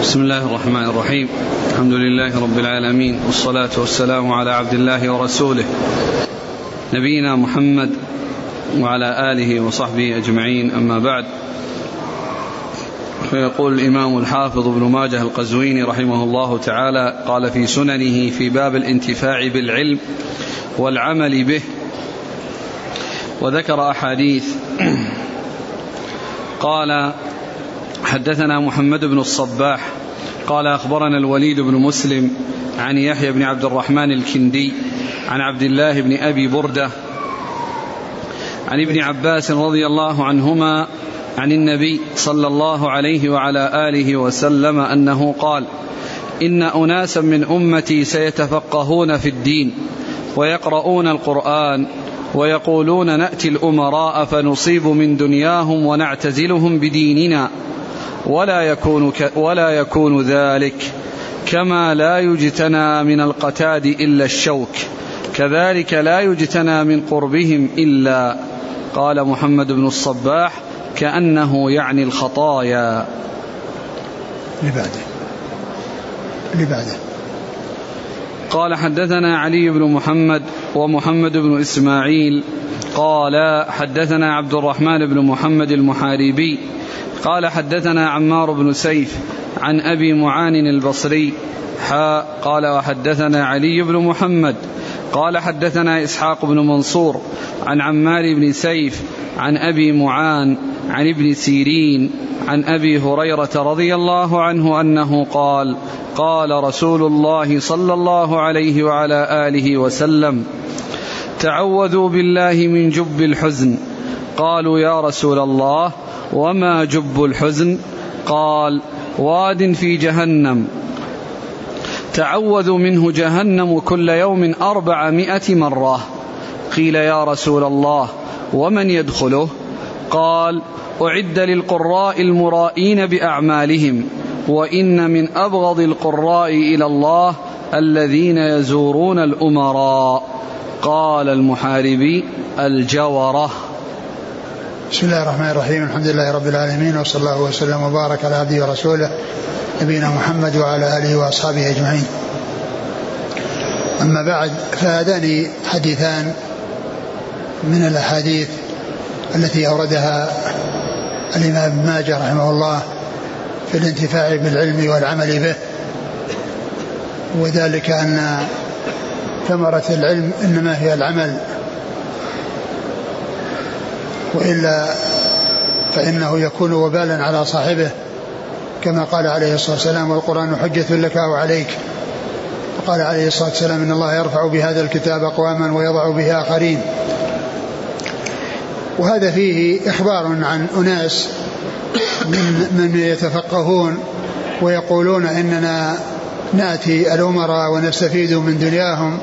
بسم الله الرحمن الرحيم. الحمد لله رب العالمين والصلاة والسلام على عبد الله ورسوله نبينا محمد وعلى آله وصحبه أجمعين أما بعد. فيقول الإمام الحافظ ابن ماجه القزويني رحمه الله تعالى قال في سننه في باب الانتفاع بالعلم والعمل به وذكر أحاديث. قال حدثنا محمد بن الصباح قال أخبرنا الوليد بن مسلم عن يحيى بن عبد الرحمن الكندي عن عبد الله بن أبي بردة عن ابن عباس رضي الله عنهما عن النبي صلى الله عليه وعلى آله وسلم أنه قال إن أناسا من أمتي سيتفقهون في الدين ويقرؤون القرآن ويقولون نأتي الأمراء فنصيب من دنياهم ونعتزلهم بديننا ولا يكون ولا يكون ذلك كما لا يجتنى من القتاد إلا الشوك. كذلك لا يجتنى من قربهم إلا قال محمد بن الصباح كأنه يعني الخطايا. اللي بعده اللي بعده قال حدثنا علي بن محمد ومحمد بن إسماعيل قال حدثنا عبد الرحمن بن محمد المحاربي. قال حدثنا عمار بن سيف عن أبي معان البصري. حاء قال وحدثنا علي بن محمد. قال حدثنا إسحاق بن منصور عن عمار بن سيف عن أبي معان عن ابن سيرين عن أبي هريرة رضي الله عنه أنه قال قال رسول الله صلى الله عليه وعلى آله وسلم تعوذوا بالله من جب الحزن. قالوا يا رسول الله وما جب الحزن؟ قال واد في جهنم. تعوذ منه جهنم كل يوم أربعمائة مرة. قيل يا رسول الله ومن يدخله؟ قال أعد للقراء المرائين بأعمالهم وإن من أبغض القراء إلى الله الذين يزورون الأمراء. قال المحاربي الجورة بسم الله الرحمن الرحيم الحمد لله رب العالمين وصلى الله وسلم وبارك على عبده ورسوله نبينا محمد وعلى آله وأصحابه أجمعين. أما بعد فهذان حديثان من الأحاديث التي أوردها الإمام ابن ماجه رحمه الله في الانتفاع بالعلم والعمل به وذلك أن ثمرة العلم إنما هي العمل. وإلا فإنه يكون وبالا على صاحبه كما قال عليه الصلاة والسلام والقرآن حجة لك أو عليك وقال عليه الصلاة والسلام إن الله يرفع بهذا الكتاب أقواما ويضع به آخرين. وهذا فيه إخبار عن أناس من من يتفقهون ويقولون إننا ناتي الأمراء ونستفيد من دنياهم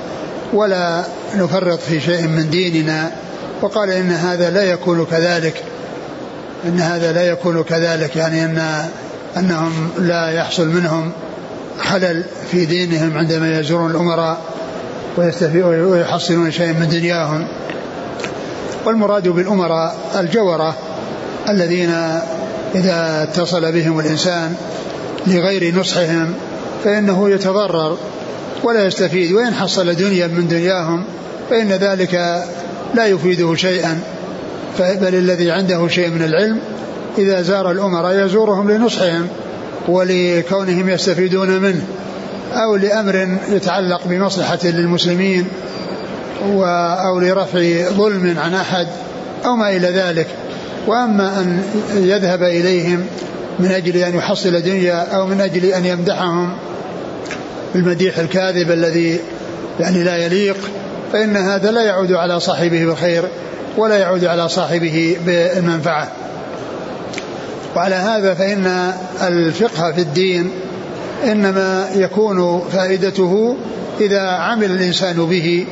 ولا نفرط في شيء من ديننا. وقال إن هذا لا يكون كذلك. إن هذا لا يكون كذلك. يعني أن أنهم لا يحصل منهم خلل في دينهم عندما يزورون الأمراء ويحصلون شيئا من دنياهم. والمراد بالأمراء الجورة الذين إذا اتصل بهم الإنسان لغير نصحهم فإنه يتضرر ولا يستفيد وإن حصل دنيا من دنياهم فإن ذلك لا يفيده شيئا. بل الذي عنده شيء من العلم إذا زار الأمراء يزورهم لنصحهم ولكونهم يستفيدون منه أو لأمر يتعلق بمصلحة للمسلمين أو لرفع ظلم عن أحد أو ما إلى ذلك. وأما أن يذهب إليهم من أجل أن يحصل دنيا أو من أجل أن يمدحهم بالمديح الكاذب الذي يعني لا يليق فإن هذا لا يعود على صاحبه بالخير ولا يعود على صاحبه بالمنفعة وعلى هذا فإن الفقه في الدين إنما يكون فائدته إذا عمل الإنسان به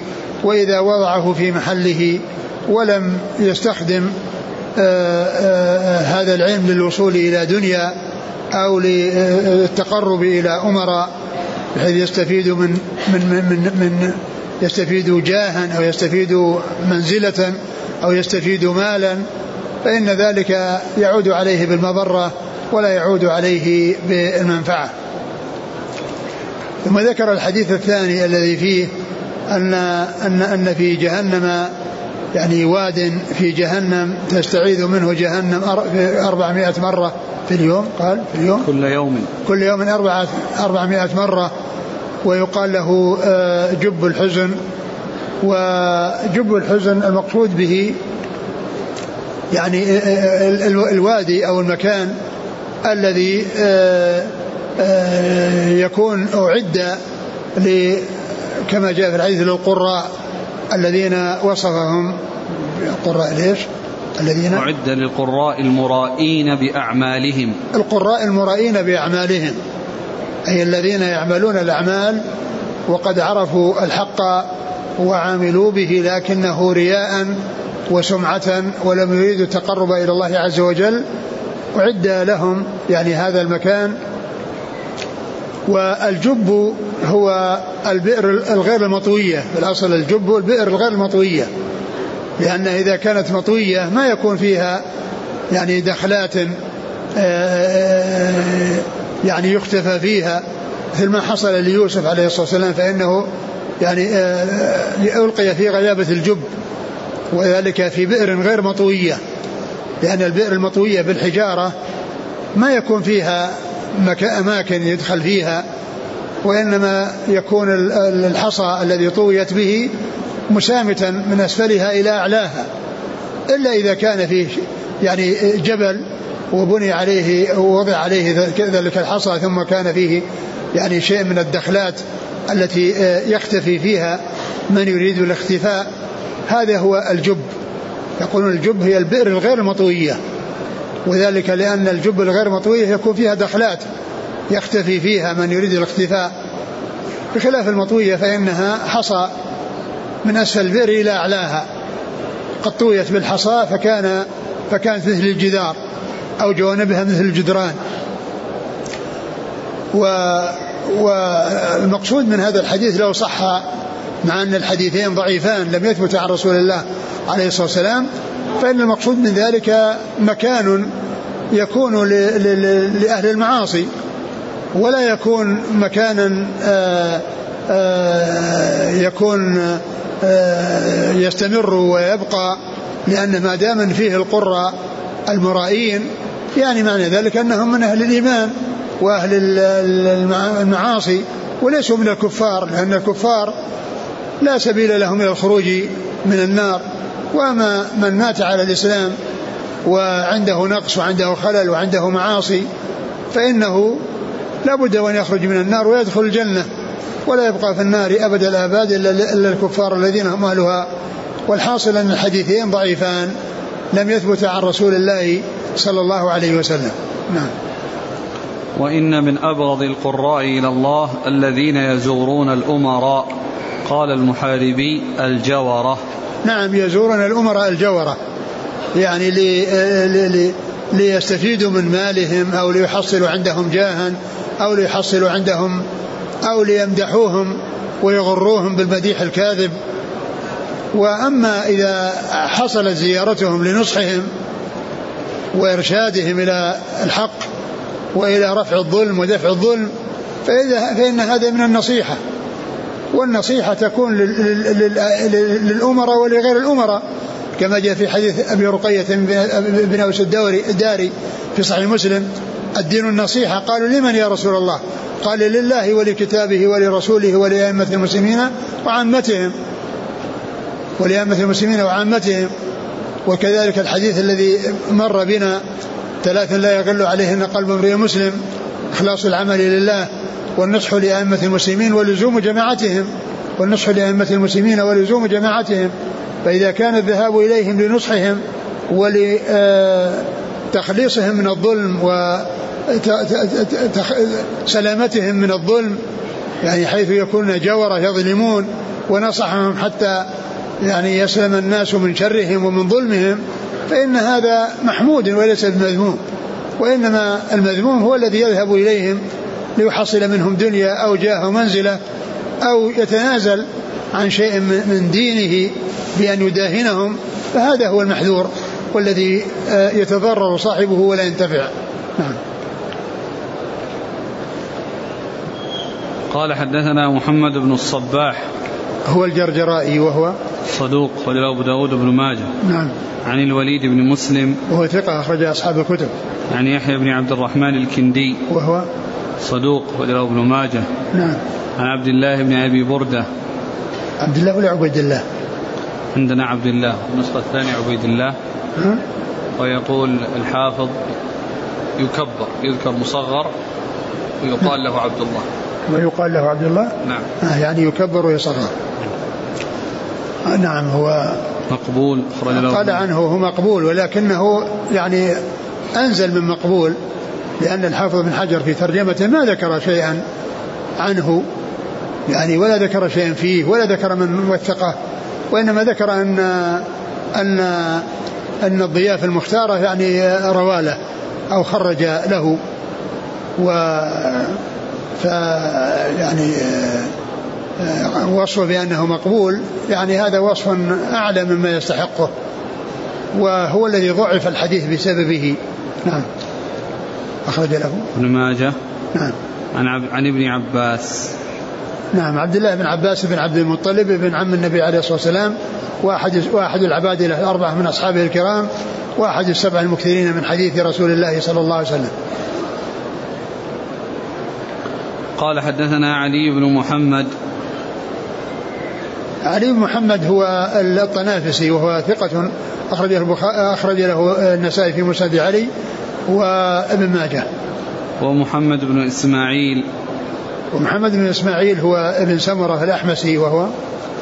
وإذا وضعه في محله ولم يستخدم آآ آآ هذا العلم للوصول إلى دنيا أو للتقرب إلى أمراء. بحيث يستفيد من من من من, من يستفيد جاها أو يستفيد منزلة أو يستفيد مالا فإن ذلك يعود عليه بالمضرة ولا يعود عليه بالمنفعة. ثم ذكر الحديث الثاني الذي فيه أن أن أن في جهنم يعني واد في جهنم تستعيذ منه جهنم أربعمائة مرة. في اليوم؟ قال في اليوم؟ كل يوم. كل يوم أربعة أربعمائة مرة ويقال له آه، جب الحزن وجب الحزن المقصود به يعني آه، آه، الوادي أو المكان الذي يكون أعد كما جاء في الحديث للقراء الذين وصفهم القراء ليش؟ الذين أعد للقراء المرائين بأعمالهم. القراء المرائين بأعمالهم أي الذين يعملون الأعمال وقد عرفوا الحق وعاملوا به لكنه رياء وسمعة ولم يريدوا التقرب إلى الله عز وجل أعد لهم يعني هذا المكان. والجب هو البئر الغير المطوية بالأصل الجب البئر الغير المطوية. لأن إذا كانت مطوية ما يكون فيها يعني دخلات آه، يعني يختفى فيها. مثل ما حصل ليوسف عليه الصلاة والسلام فإنه يعني آه، ألقي في غيابة الجب وذلك في بئر غير مطوية. لأن البئر المطوية بالحجارة ما يكون فيها أماكن يدخل فيها وإنما يكون الحصى الذي طويت به مسامتا من أسفلها إلى أعلاها إلا إذا كان فيه يعني جبل وبني عليه ووضع عليه ذلك الحصى ثم كان فيه يعني شيء من الدخلات التي يختفي فيها من يريد الاختفاء هذا هو الجب. يقولون الجب هي البئر الغير المطوية وذلك لأن الجب الغير مطوية يكون فيها دخلات يختفي فيها من يريد الاختفاء. بخلاف المطوية فإنها حصى. من أسفل البئر إلى أعلاها. قد طويت بالحصى فكان فكانت مثل الجدار أو جوانبها مثل الجدران. و والمقصود من هذا الحديث لو صح مع أن الحديثين ضعيفان لم يثبت عن رسول الله عليه الصلاة والسلام فإن المقصود من ذلك مكان يكون لأهل المعاصي ولا يكون مكانا آآ يكون آآ يستمر ويبقى لأن ما دام فيه القرى المرائين يعني معنى ذلك أنهم من أهل الإيمان وأهل المعاصي وليسوا من الكفار لأن الكفار لا سبيل لهم إلى الخروج من النار. وأما من مات على الإسلام وعنده نقص وعنده خلل وعنده معاصي فإنه لا بد وأن يخرج من النار ويدخل الجنة. ولا يبقى في النار أبد الآباد إلا الكفار الذين هم أهلها والحاصل أن الحديثين ضعيفان لم يثبت عن رسول الله صلى الله عليه وسلم. نعم. وإن من أبغض القراء إلى الله الذين يزورون الأمراء. قال المحاربي الجورة. نعم يزورون الأمراء الجورة. يعني لي لي ليستفيدوا من مالهم أو ليحصلوا عندهم جاها أو ليحصلوا عندهم أو ليمدحوهم ويغروهم بالمديح الكاذب. وأما إذا حصلت زيارتهم لنصحهم وإرشادهم إلى الحق وإلى رفع الظلم ودفع الظلم فإذا فإن هذا من النصيحة. والنصيحة تكون للأمراء ولغير الأمراء كما جاء في حديث أبي رقية بن أوس الدوري الداري في صحيح مسلم. الدين النصيحة. قالوا لمن يا رسول الله؟ قال لله ولكتابه ولرسوله ولأئمة المسلمين وعامتهم. ولأئمة المسلمين وعامتهم. وكذلك الحديث الذي مر بنا ثلاث لا يغل عليهن قلب امرئ مسلم. إخلاص العمل لله والنصح لأئمة المسلمين ولزوم جماعتهم. والنصح لأئمة المسلمين ولزوم جماعتهم. فإذا كان الذهاب إليهم لنصحهم ولتخليصهم من الظلم وسلامتهم من الظلم يعني حيث يكون جورة يظلمون ونصحهم حتى يعني يسلم الناس من شرهم ومن ظلمهم فإن هذا محمود وليس بمذموم وإنما المذموم هو الذي يذهب إليهم ليحصل منهم دنيا أو جاه منزلة أو يتنازل عن شيء من دينه بأن يداهنهم فهذا هو المحذور. والذي آه، يتضرر صاحبه ولا ينتفع. نعم. قال حدثنا محمد بن الصباح. هو الجرجرائي وهو؟ صدوق وله أبو داود بن ماجه. نعم. عن الوليد بن مسلم. وهو ثقة أخرج أصحاب الكتب. عن يحيى بن عبد الرحمن الكندي. وهو؟ صدوق وله ابن ماجه. نعم. عن عبد الله بن أبي بردة. عبد الله ولا عبيد الله. عندنا عبد الله النسخة الثانية عبيد الله. ويقول الحافظ يكبر يذكر مصغر ويقال له عبد الله ويقال له عبد الله نعم. آه يعني يكبر ويصغر. آه نعم هو مقبول أخرج له قال عنه هو مقبول ولكنه يعني أنزل من مقبول لأن الحافظ بن حجر في ترجمته ما ذكر شيئا عنه يعني ولا ذكر شيئا فيه ولا ذكر من وثقه وإنما ذكر أن أن أن الضياف المختارة يعني روالة أو خرج له. و ف يعني وصفه بأنه مقبول. يعني هذا وصف أعلى مما يستحقه. وهو الذي ضعف الحديث بسببه. نعم. أخرج له. ابن ماجه. نعم. عن عب... عن ابن عباس. نعم عبد الله بن عباس بن عبد المطلب بن عم النبي عليه الصلاة والسلام واحد واحد العباد الأربعة من أصحابه الكرام واحد السبع المكثرين من حديث رسول الله صلى الله عليه وسلم. قال حدثنا علي بن محمد. علي بن محمد هو الطنافسي وهو ثقة أخرج له أخرج له النسائي في مسند علي وابن ماجه. ومحمد بن إسماعيل. ومحمد بن إسماعيل هو ابن سمرة الأحمسي وهو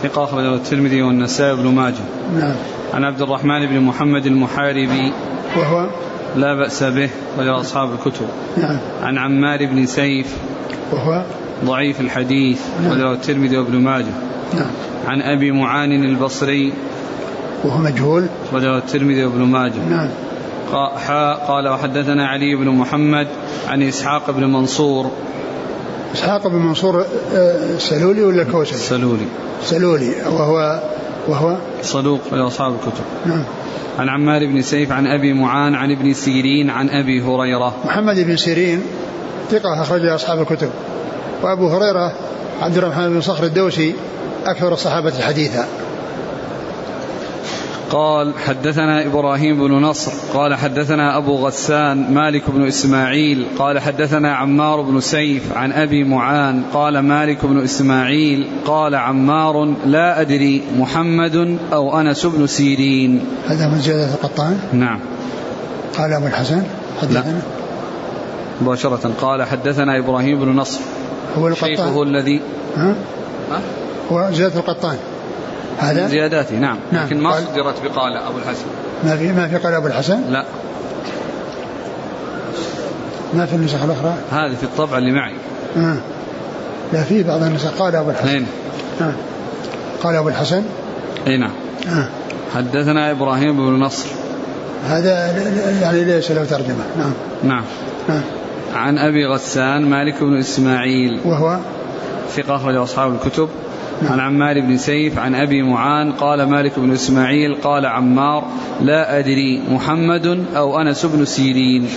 ثقة أخرجه الترمذي والنسائي بن ماجه. نعم. عن عبد الرحمن بن محمد المحاربي وهو لا بأس به رجل أصحاب الكتب. نعم. عن عمار بن سيف وهو ضعيف الحديث نعم. رجل الترمذي وابن ماجه. نعم. عن أبي معان البصري وهو مجهول. رجل الترمذي وابن ماجه. نعم. قال وحدثنا علي بن محمد عن إسحاق بن منصور إسحاق بن منصور آه، سلولي ولا الكوسري؟ السلولي سلولي وهو وهو؟ صدوق رجل أصحاب الكتب. نعم. عن عمار بن سيف عن أبي معان عن ابن سيرين عن أبي هريرة. محمد بن سيرين ثقة أخرج أصحاب الكتب. وأبو هريرة عبد الرحمن بن صخر الدوسي أكثر الصحابة حديثا قال حدثنا إبراهيم بن نصر قال حدثنا أبو غسان مالك بن إسماعيل قال حدثنا عمار بن سيف عن أبي معان قال مالك بن إسماعيل قال عمار لا أدري محمد أو أنس بن سيرين. هذا من زيادة القطان؟ نعم. قال أبو الحسن حدثنا. مباشرة قال حدثنا إبراهيم بن نصر. هو شيخه القطان الذي ها؟ ها؟ هو زيادة القطان. من هذا زياداته نعم, نعم. لكن ما صدرت بقال أبو الحسن. ما في ما في قال أبو الحسن؟ لا. ما في النسخ الأخرى؟ هذه في الطبع اللي معي. آه. لا في بعض النسخ. قال أبو الحسن. اثنين آه. قال أبو الحسن. أي نعم. آه. حدثنا إبراهيم بن نصر. هذا يعني ليس له ترجمة. نعم. نعم. نعم عن أبي غسان مالك بن إسماعيل. وهو؟ ثقة أخرج أصحاب الكتب. نعم. عن عمار بن سيف عن أبي معان قال مالك بن إسماعيل قال عمار لا أدري محمد أو أنس بن سيرين.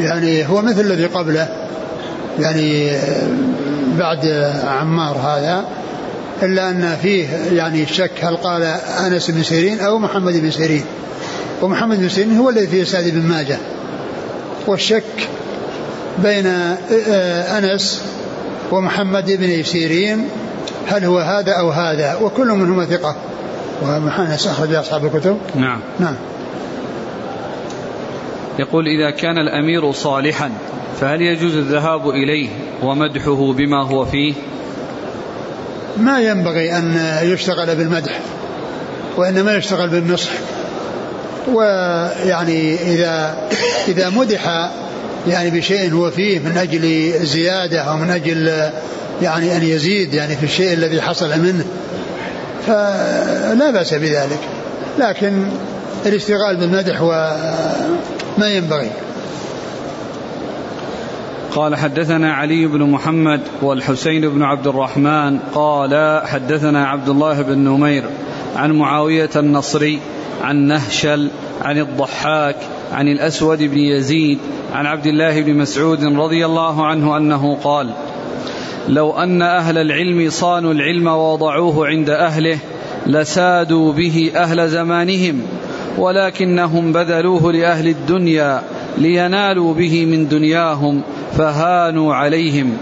يعني هو مثل الذي قبله. يعني بعد عمار هذا إلا أن فيه يعني شك هل قال أنس بن سيرين أو محمد بن سيرين. ومحمد بن سيرين هو الذي في سعد بن ماجه. والشك بين أنس ومحمد بن سيرين هل هو هذا أو هذا؟ وكل منهما ثقة. وأنس أخرج أصحاب الكتب. نعم. نعم. يقول إذا كان الأمير صالحا فهل يجوز الذهاب إليه ومدحه بما هو فيه؟ ما ينبغي أن يشتغل بالمدح وإنما يشتغل بالنصح. ويعني إذا إذا مدح يعني بشيء هو فيه من أجل زيادة أو من أجل يعني أن يزيد يعني في الشيء الذي حصل منه. فلا بأس بذلك. لكن الاشتغال بالمدح وما ينبغي. قال حدثنا علي بن محمد والحسين بن عبد الرحمن قال حدثنا عبد الله بن نمير عن معاوية النصري عن نهشل عن الضحاك عن الأسود بن يزيد عن عبد الله بن مسعود رضي الله عنه أنه قال لو أن أهل العلم صانوا العلم ووضعوه عند أهله لسادوا به أهل زمانهم ولكنهم بذلوه لأهل الدنيا لينالوا به من دنياهم فهانوا عليهم.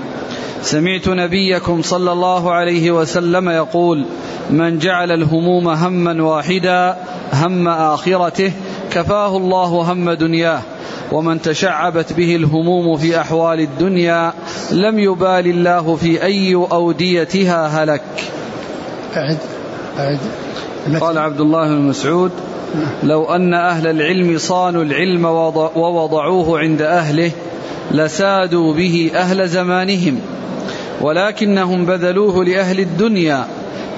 سمعت نبيكم صلى الله عليه وسلم يقول من جعل الهموم هما واحدا هم آخرته كفاه الله هم دنياه ومن تشعبت به الهموم في أحوال الدنيا لم يبال الله في أي أوديتها هلك. أعد أعد. قال عبد الله بن مسعود لو أن أهل العلم صانوا العلم ووضعوه عند أهله لسادوا به أهل زمانهم ولكنهم بذلوه لأهل الدنيا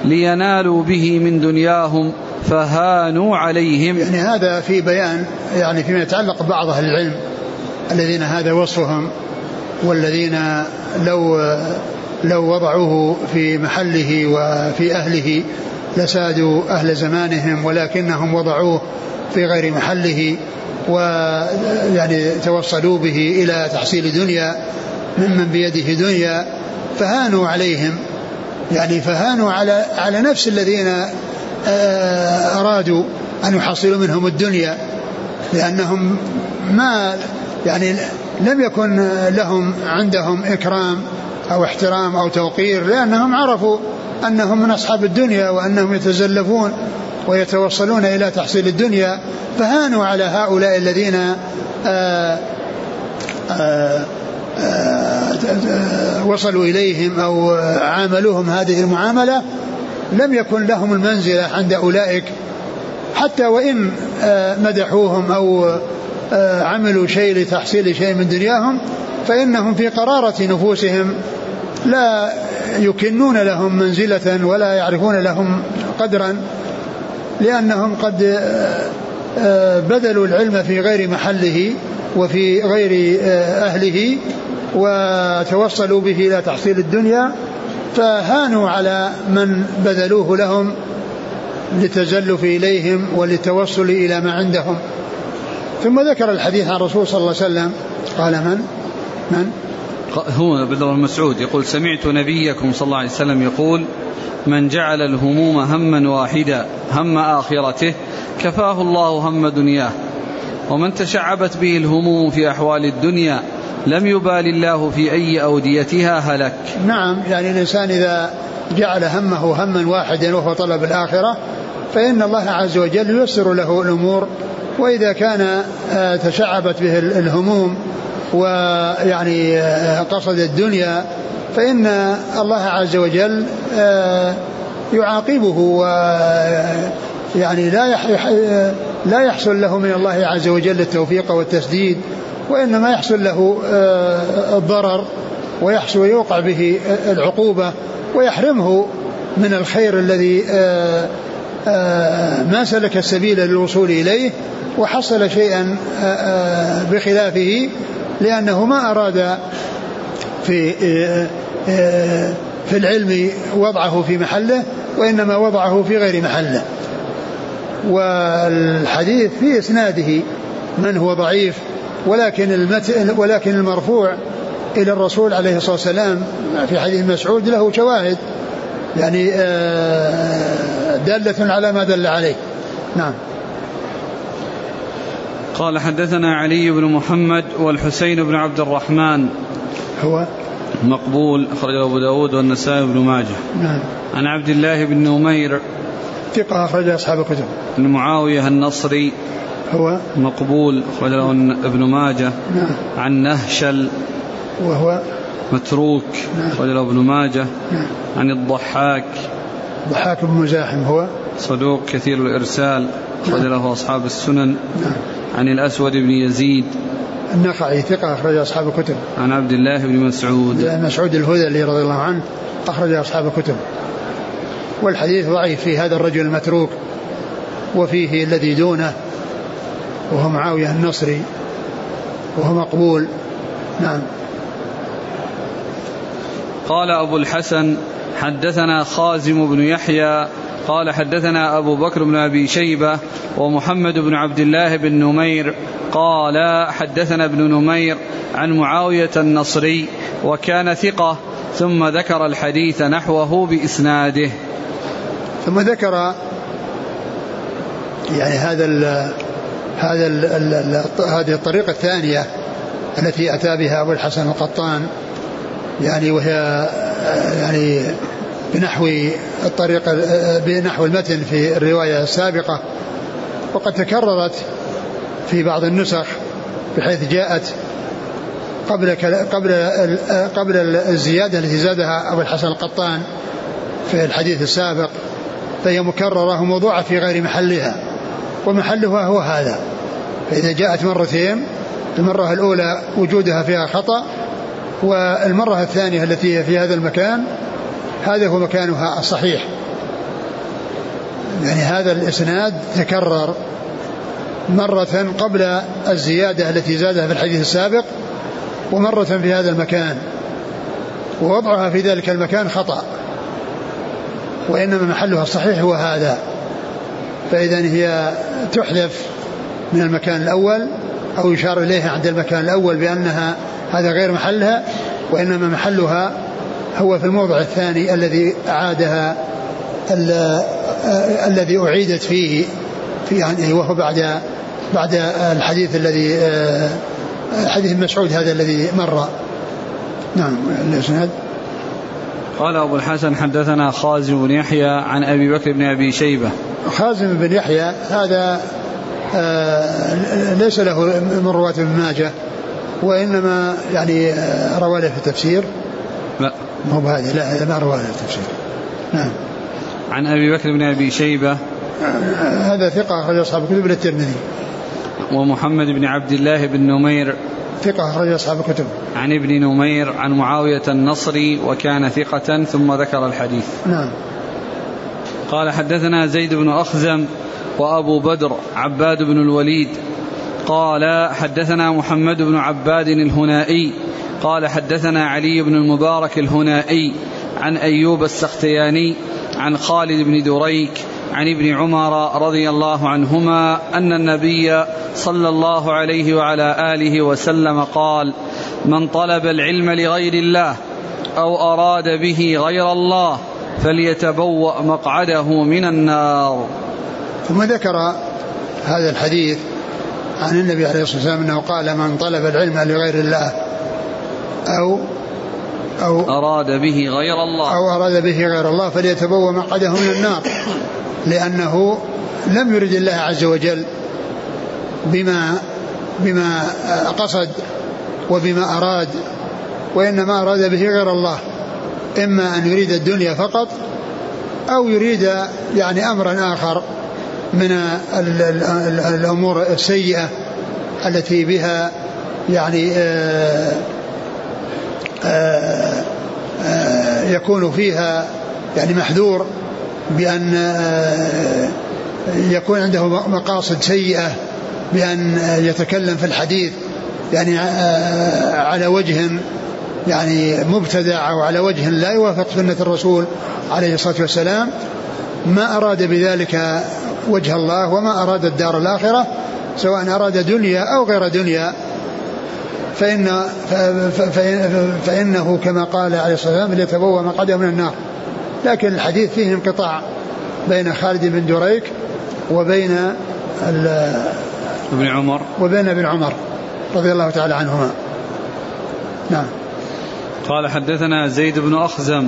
لينالوا به من دنياهم فهانوا عليهم. يعني هذا في بيان يعني فيما يتعلق ببعض أهل العلم الذين هذا وصفهم والذين لو لو وضعوه في محله وفي أهله لسادوا أهل زمانهم ولكنهم وضعوه في غير محله ويعني توصلوا به إلى تحصيل دنيا ممن بيده دنيا فهانوا عليهم. يعني فهانوا على على نفس الذين أرادوا أن يحصلوا منهم الدنيا لأنهم ما يعني لم يكن لهم عندهم إكرام أو احترام أو توقير لأنهم عرفوا أنهم من أصحاب الدنيا وأنهم يتزلفون ويتوصلون إلى تحصيل الدنيا فهانوا على هؤلاء الذين آآ آآ وصلوا إليهم أو عاملوهم هذه المعاملة لم يكن لهم المنزلة عند أولئك. حتى وإن مدحوهم أو عملوا شيء لتحصيل شيء من دنياهم فإنهم في قرارة نفوسهم لا يكنون لهم منزلة ولا يعرفون لهم قدرا لأنهم قد بذلوا العلم في غير محله وفي غير أهله وتوصلوا به إلى تحصيل الدنيا. فهانوا على من بذلوه لهم للتزلف إليهم وللتوصل إلى ما عندهم. ثم ذكر الحديث عن الرسول صلى الله عليه وسلم. قال من؟ من؟ هو ابن مسعود يقول سمعت نبيكم صلى الله عليه وسلم يقول من جعل الهموم هما واحدا هم آخرته كفاه الله هم دنياه ومن تشعبت به الهموم في أحوال الدنيا لم يبال الله في أي أوديتها هلك. نعم يعني الإنسان إذا جعل همه هما واحدا وهو طلب الآخرة فإن الله عز وجل ييسر له الأمور وإذا كان آه، تشعبت به الهموم ويعني آه، قصد الدنيا فإن الله عز وجل آه، يعاقبه و يعني لا لا يحصل له من الله عز وجل التوفيق والتسديد وإنما يحصل له آه، الضرر ويحصل ويوقع به العقوبة ويحرمه من الخير الذي آه، آه، ما سلك السبيل للوصول إليه وحصل شيئا بخلافه لأنه ما أراد في في العلم وضعه في محله وإنما وضعه في غير محله. والحديث في إسناده من هو ضعيف ولكن المتن ولكن المرفوع إلى الرسول عليه الصلاة والسلام في حديث مسعود له شواهد يعني آه، دالة على ما دل عليه. نعم. قال حدثنا علي بن محمد والحسين بن عبد الرحمن. هو؟ مقبول أخرجه أبو داود والنسائي بن ماجه. نعم. عن عبد الله بن نمير. ثقة أخرج أصحاب الكتب. بن معاوية النصري. هو مقبول أخرجه ابن ماجه. نعم. عن نهشل. وهو متروك. نعم. ابن ماجه. نعم. عن الضحاك. ضحاك بن مزاحم هو. صدوق كثير الإرسال. أخرج له أصحاب السنن. نعم. عن الأسود بن يزيد. النخعي ثقة أخرج أصحاب الكتب. عن عبد الله بن مسعود. مسعود الهذلي رضي الله عنه أخرج أصحاب الكتب. والحديث ضعيف في هذا الرجل المتروك. وفيه الذي دونه. وهو معاوية النصري وهو مقبول. نعم. قال أبو الحسن حدثنا خازم بن يحيى قال حدثنا أبو بكر بن أبي شيبة ومحمد بن عبد الله بن نمير قال حدثنا ابن نمير عن معاوية النصري وكان ثقة ثم ذكر الحديث نحوه بإسناده. ثم ذكر يعني هذا هذا هذه الطريقة الثانية التي أتى بها أبو الحسن القطان يعني وهي يعني بنحو الطريقة بنحو المتن في الرواية السابقة. وقد تكررت في بعض النسخ بحيث جاءت قبل قبل قبل الزيادة التي زادها أبو الحسن القطان في الحديث السابق. فهي مكررة وموضوعة في غير محلها. ومحلها هو هذا. فإذا جاءت مرتين المرة الأولى وجودها فيها خطأ والمرة الثانية التي هي في هذا المكان هذا هو مكانها الصحيح. يعني هذا الإسناد تكرر مرة قبل الزيادة التي زادها في الحديث السابق ومرة في هذا المكان. ووضعها في ذلك المكان خطأ. وإنما محلها الصحيح هو هذا. فإذا هي تحذف من المكان الأول أو يشار إليها عند المكان الأول بأنها هذا غير محلها وإنما محلها هو في الموضع الثاني الذي أعادها الذي أعيدت فيه في يعني وهو بعد بعد الحديث الذي حديث مسعود هذا الذي مر. نعم الإسناد. قال أبو الحسن حدثنا خازم بن يحيى عن أبي بكر بن أبي شيبة. خازم بن يحيى هذا آه ليس له من رواة ابن ماجه وإنما يعني آه روى له في التفسير. لا. مو بهذه لا ما روى له في التفسير. نعم. عن أبي بكر بن أبي شيبة. هذا ثقة أخرج أصحاب الكتب الترمذي. ومحمد بن عبد الله بن نمير. ثقة أخرج أصحاب الكتب. عن ابن نمير عن معاوية النصري وكان ثقة ثم ذكر الحديث. نعم. قال حدثنا زيد بن أخزم وأبو بدر عباد بن الوليد. قال حدثنا محمد بن عباد الهنائي. قال حدثنا علي بن المبارك الهنائي عن أيوب السختياني عن خالد بن دريك عن ابن عمر رضي الله عنهما أن النبي صلى الله عليه وعلى آله وسلم قال من طلب العلم لغير الله أو أراد به غير الله فليتبوأ مقعده من النار. ثم ذكر هذا الحديث عن النبي عليه الصلاة والسلام أنه قال من طلب العلم لغير الله أو أو أراد به غير الله. أو أراد به غير الله فليتبوأ مقعده من النار لأنه لم يرد الله عز وجل بما بما قصد وبما أراد وإنما أراد به غير الله. إما أن يريد الدنيا فقط أو يريد يعني أمرا آخر من الأمور السيئة التي بها يعني آآ آآ آآ يكون فيها يعني محذور بأن آه، يكون عنده مقاصد سيئة بأن يتكلم في الحديث يعني آه، على وجه يعني مبتدع أو على وجه لا يوافق سنة الرسول عليه الصلاة والسلام ما أراد بذلك وجه الله وما أراد الدار الآخرة سواء أراد دنيا أو غير دنيا فإن فإنه كما قال عليه الصلاة والسلام ليتبوأ مقعده من النار. لكن الحديث فيه انقطاع بين خالد بن دريك وبين ابن عمر. وبين ابن عمر رضي الله تعالى عنهما. نعم. قال حدثنا زيد بن أخزم.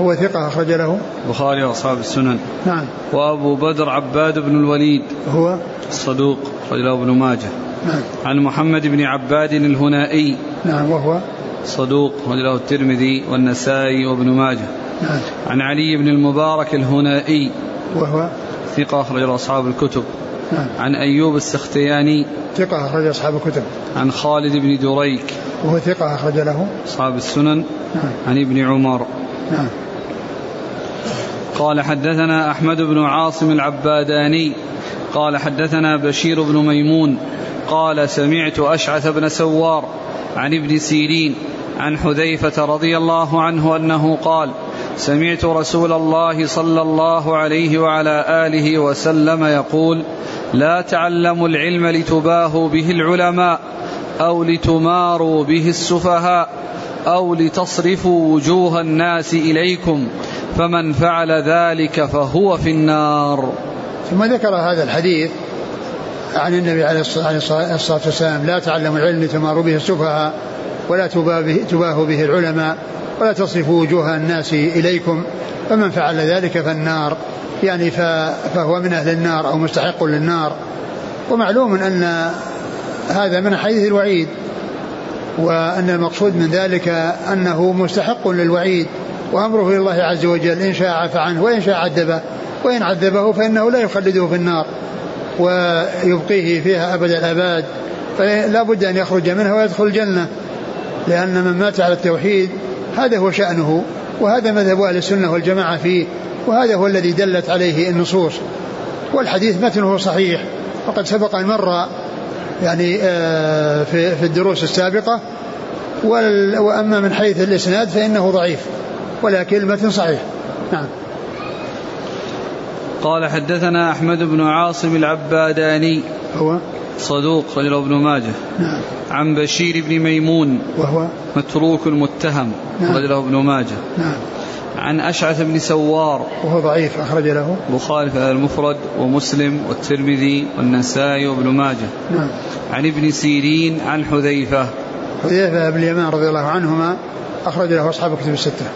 هو ثقة أخرج له. البخاري وأصحاب السنن. نعم. وأبو بدر عباد بن الوليد. هو؟ الصدوق أخرج له ابن ماجه. نعم. عن محمد بن عباد الهنائي. نعم وهو؟ صدوق أخرج له الترمذي والنسائي وابن ماجه. نعم. عن علي بن المبارك الهنائي. وهو؟ ثقة أخرج أصحاب الكتب. نعم. عن أيوب السختياني. ثقة أخرج أصحاب الكتب. عن خالد بن دريك. وهو ثقة أخرج له. أصحاب السنن. نعم. عن ابن عمر. نعم. قال حدثنا أحمد بن عاصم العباداني. قال حدثنا بشير بن ميمون. قال سمعت أشعث بن سوار عن ابن سيرين عن حذيفة رضي الله عنه أنه قال سمعت رسول الله صلى الله عليه وعلى آله وسلم يقول لا تعلموا العلم لتباهوا به العلماء أو لتماروا به السفهاء أو لتصرفوا وجوه الناس إليكم فمن فعل ذلك فهو في النار. ثم ذكر هذا الحديث عن النبي عليه الصلاة والسلام لا تعلموا العلم لتماروا به السفهاء ولا تباه به العلماء. ولا تصرفوا وجوه الناس إليكم فمن فعل ذلك فالنار. يعني فهو من أهل النار أو مستحق للنار. ومعلوم أن هذا من حديث الوعيد وأن المقصود من ذلك أنه مستحق للوعيد وأمره إلى الله عز وجل إن شاء عفى عنه وإن شاء عذبه وإن عذبه فإنه لا يخلده في النار ويبقيه فيها أبد الآباد. فلا بد أن يخرج منها ويدخل الجنة لأن من مات على التوحيد هذا هو شأنه وهذا مذهب أهل السنة والجماعة فيه وهذا هو الذي دلت عليه النصوص. والحديث متنه صحيح وقد سبق أن مر يعني آه، في الدروس السابقة وأما من حيث الإسناد فإنه ضعيف ولكن المتن صحيح. نعم. قال حدثنا أحمد بن عاصم العباداني. هو؟ صدوق رجله ابن ماجه. نعم. عن بشير بن ميمون. وهو متروك المتهم نعم. رجله ابن ماجه. نعم. عن أشعث بن سوار. وهو ضعيف أخرج له. البخاري في المفرد ومسلم والترمذي والنسائي وابن ماجه. نعم. عن ابن سيرين عن حذيفة. حذيفة بن اليمان رضي الله عنهما أخرج له أصحاب كتب الستة.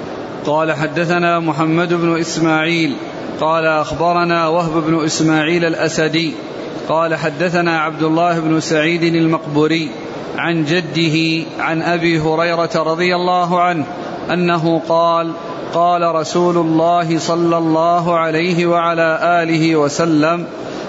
قال حدثنا محمد بن إسماعيل قال أخبرنا وهب بن إسماعيل الأسدي قال حدثنا عبد الله بن سعيد المقبوري عن جده عن أبي هريرة رضي الله عنه أنه قال قال رسول الله صلى الله عليه وعلى آله وسلم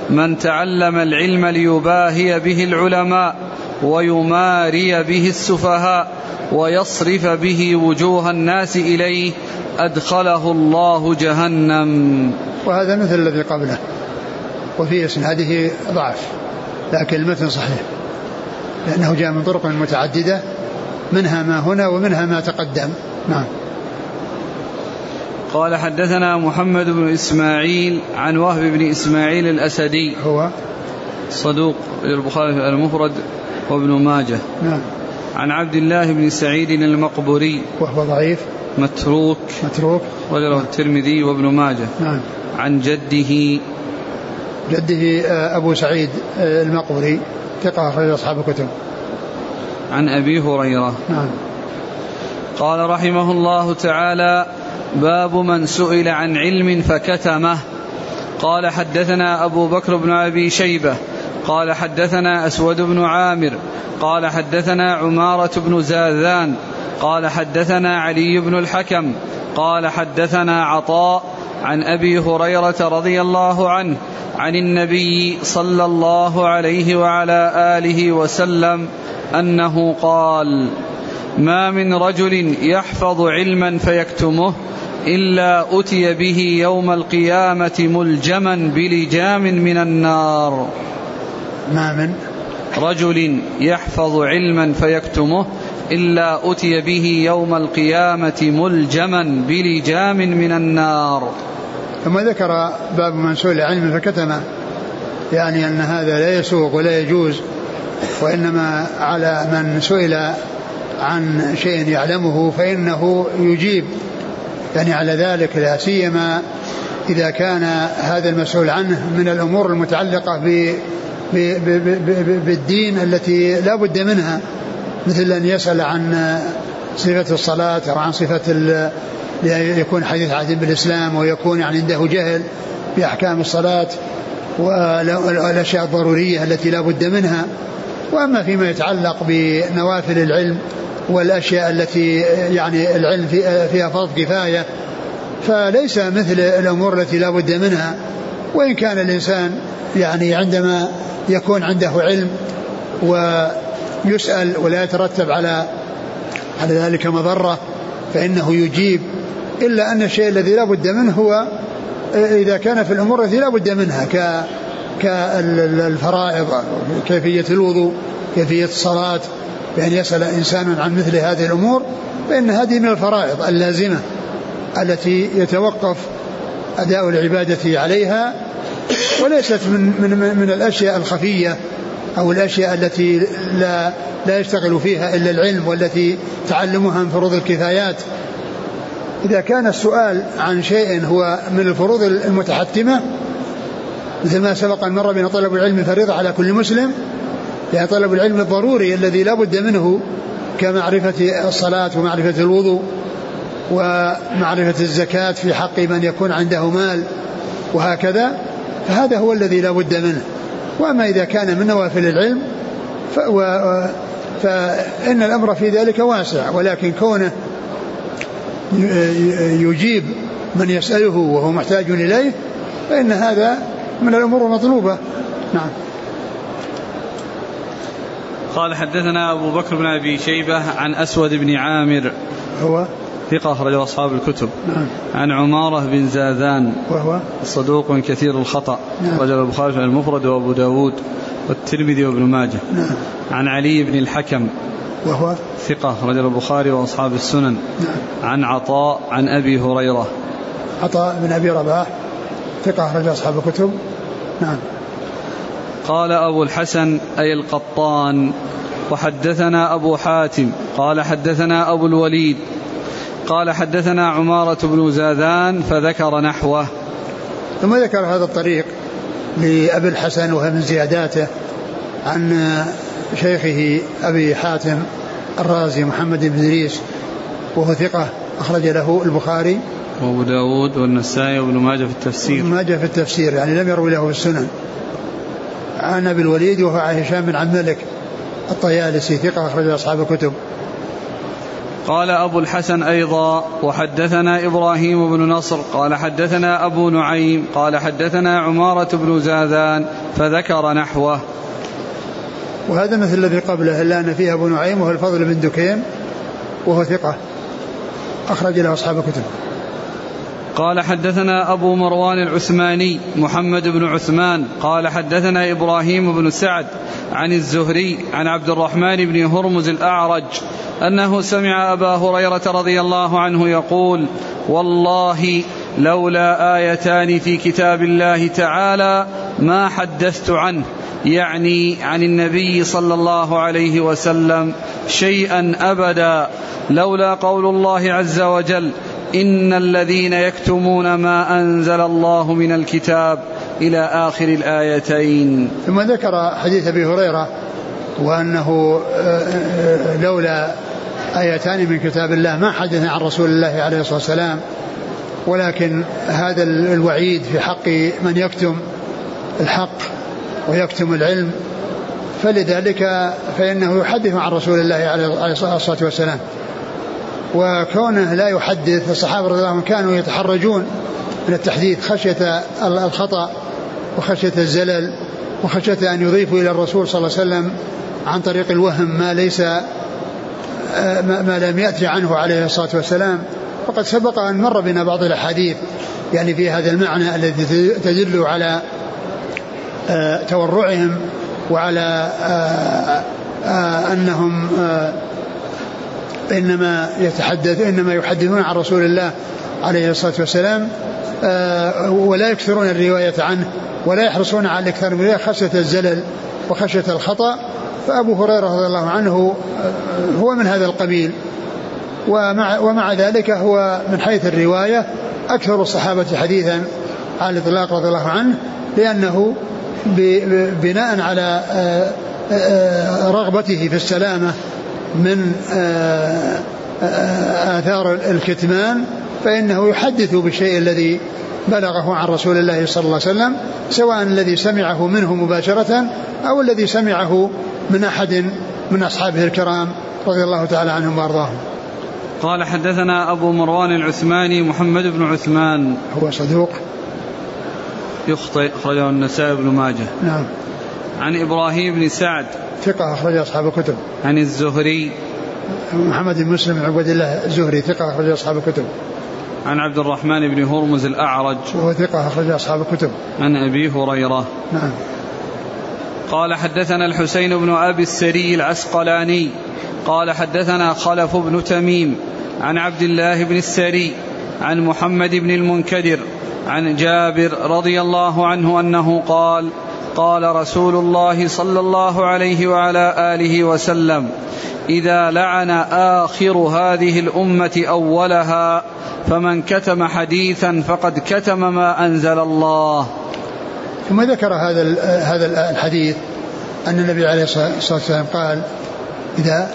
من تعلم العلم ليباهي به العلماء ويماري به السفهاء ويصرف به وجوه الناس إليه أدخله الله جهنم. وهذا مثل الذي قبله وفي اسناده ضعف لكن المتن صحيح لأنه جاء من طرق متعددة منها ما هنا ومنها ما تقدم. نعم. قال حدثنا محمد بن إسماعيل عن وهب بن إسماعيل الأسدي. هو؟ صدوق البخاري المفرد وابن ماجه. نعم. عن عبد الله بن سعيد المقبوري. وهو ضعيف. متروك. متروك. وله. الترمذي وابن ماجه. نعم. عن جده. جده آه، أبو سعيد آه، المقبري ثقة أخرج أصحاب الكتب. عن أبي هريرة. نعم. قال رحمه الله تعالى باب من سئل عن علم فكتمه. قال حدثنا أبو بكر بن أبي شيبة. قال حدثنا أسود بن عامر قال حدثنا عمارة بن زاذان قال حدثنا علي بن الحكم قال حدثنا عطاء عن أبي هريرة رضي الله عنه عن النبي صلى الله عليه وعلى آله وسلم أنه قال ما من رجل يحفظ علما فيكتمه إلا أتي به يوم القيامة ملجما بلجام من النار. ما من؟ رجل يحفظ علما فيكتمه إلا أتي به يوم القيامة ملجما بلجام من النار. ثم ذكر باب من سئل علما فكتمه يعني أن هذا لا يسوق ولا يجوز وإنما على من سئل عن شيء يعلمه فإنه يجيب. يعني على ذلك لا سيما إذا كان هذا المسؤول عنه من الأمور المتعلقة ب بالدين التي لا بد منها مثل أن يسأل عن صفة الصلاة أو عن صفة يكون حديث عهد بالإسلام ويكون يعني عنده جهل بأحكام الصلاة والأشياء الضرورية التي لا بد منها. وأما فيما يتعلق بنوافل العلم والأشياء التي يعني العلم فيها فرض كفاية فليس مثل الأمور التي لا بد منها. وإن كان الإنسان يعني عندما يكون عنده علم ويسأل ولا يترتب على على ذلك مضرة فإنه يجيب إلا أن الشيء الذي لا بد منه هو إذا كان في الأمور التي لا بد منها ك كالفرائض كيفية الوضوء كيفية الصلاة بأن يسأل إنسان عن مثل هذه الأمور فإن هذه من الفرائض اللازمة التي يتوقف أداء العبادة عليها وليست من من من الأشياء الخفية أو الأشياء التي لا لا يشتغل فيها إلا العلم والتي تعلمها من فروض الكفايات. إذا كان السؤال عن شيء هو من الفروض المتحتمة مثل ما سبق أن مر بنا طلب العلم فريضة على كل مسلم يعني طلب العلم الضروري الذي لا بد منه كمعرفة الصلاة ومعرفة الوضوء. ومعرفة الزكاة في حق من يكون عنده مال وهكذا فهذا هو الذي لا بد منه. وأما إذا كان من نوافل العلم ف فإن الأمر في ذلك واسع ولكن كونه يجيب من يسأله وهو محتاج إليه فإن هذا من الأمور المطلوبة. نعم. قال حدثنا أبو بكر بن أبي شيبة عن أسود بن عامر. هو؟ ثقة أخرجه أصحاب الكتب. نعم. عن عمارة بن زاذان. وهو؟ صدوق كثير الخطأ. نعم. رجل البخاري في المفرد وأبو داود والترمذي وابن ماجه. نعم. عن علي بن الحكم. وهو؟ ثقة رجل البخاري وأصحاب السنن. نعم. عن عطاء عن أبي هريرة. عطاء بن أبي رباح. ثقة أخرج أصحاب الكتب. نعم. قال أبو الحسن أي القطان. وحدثنا أبو حاتم. قال حدثنا أبو الوليد. قال حدثنا عمارة بن زاذان فذكر نحوه. ثم ذكر هذا الطريق لأبي الحسن وهي من زياداته عن شيخه أبي حاتم الرازي محمد بن إدريس وهو ثقة أخرج له البخاري. وأبو داود والنسائي وابن ماجه في التفسير. ما جاء في التفسير يعني لم يروي له في السنن. عن أبي الوليد وهو هشام بن عبد الملك الطيالسي ثقة أخرج أصحاب الكتب. قال أبو الحسن أيضا وحدثنا إبراهيم بن نصر قال حدثنا أبو نعيم قال حدثنا عمارة بن زاذان فذكر نحوه. وهذا مثل الذي قبله إلا أن فيه أبو نعيم وهو الفضل بن دكين وهو ثقة. أخرج له أصحاب الكتب. قال حدثنا أبو مروان العثماني محمد بن عثمان قال حدثنا إبراهيم بن سعد عن الزهري عن عبد الرحمن بن هرمز الأعرج أنه سمع أبا هريرة رضي الله عنه يقول والله لولا آيتان في كتاب الله تعالى ما حدثت عنه يعني عن النبي صلى الله عليه وسلم شيئا أبدا. لولا قول الله عز وجل إن الذين يكتمون ما أنزل الله من الكتاب إلى آخر الآيتين. ثم ذكر حديث أبي هريرة وأنه آه، آه، لولا آيتان من كتاب الله ما حدث عن رسول الله عليه الصلاة والسلام ولكن هذا الوعيد في حق من يكتم الحق ويكتم العلم. فلذلك فإنه يحدث عن رسول الله عليه الصلاة والسلام. وكونه لا يحدث الصحابة رضي الله عنهم كانوا يتحرجون من التحديث خشية الخطأ وخشية الزلل وخشية أن يضيفوا إلى الرسول صلى الله عليه وسلم عن طريق الوهم ما ليس ما لم يأتي عنه عليه الصلاة والسلام. وقد سبق أن مر بنا بعض الأحاديث يعني في هذا المعنى الذي تدل على آه، تورعهم وعلى آه، آه، أنهم إنما يتحدث إنما يحدثون عن رسول الله عليه الصلاة والسلام ولا يكثرون الرواية عنه ولا يحرصون على الإكثار من خشية الزلل وخشية الخطأ. فأبو هريرة رضي الله عنه هو من هذا القبيل ومع, ومع ذلك هو من حيث الرواية أكثر الصحابة حديثا على الإطلاق رضي الله عنه لأنه بناء على آه، آه، رغبته في السلامة من آه، آثار الكتمان فإنه يحدث بالشيء الذي بلغه عن رسول الله صلى الله عليه وسلم سواء الذي سمعه منه مباشرة أو الذي سمعه من أحد من أصحابه الكرام رضي الله تعالى عنهم وأرضاهم. قال حدثنا أبو مروان العثماني محمد بن عثمان. هو صدوق. يخطئ أخرجه النسائي بن ماجه. نعم. عن إبراهيم بن سعد. ثقة أخرج أصحاب الكتب. عن الزهري. محمد بن مسلم عبد الله الزهري ثقة أخرج أصحاب الكتب. عن عبد الرحمن بن هرمز الأعرج. وهو ثقة أخرج أصحاب الكتب. عن أبي هريرة. نعم. قال حدثنا الحسين بن أبي السري العسقلاني. قال حدثنا خلف بن تميم عن عبد الله بن السري عن محمد بن المنكدر عن جابر رضي الله عنه أنه قال قال رسول الله صلى الله عليه وعلى آله وسلم إذا لعن آخر هذه الأمة أولها فمن كتم حديثا فقد كتم ما أنزل الله. ثم ذكر هذا هذا الحديث أن النبي عليه الصلاه والسلام قال إذا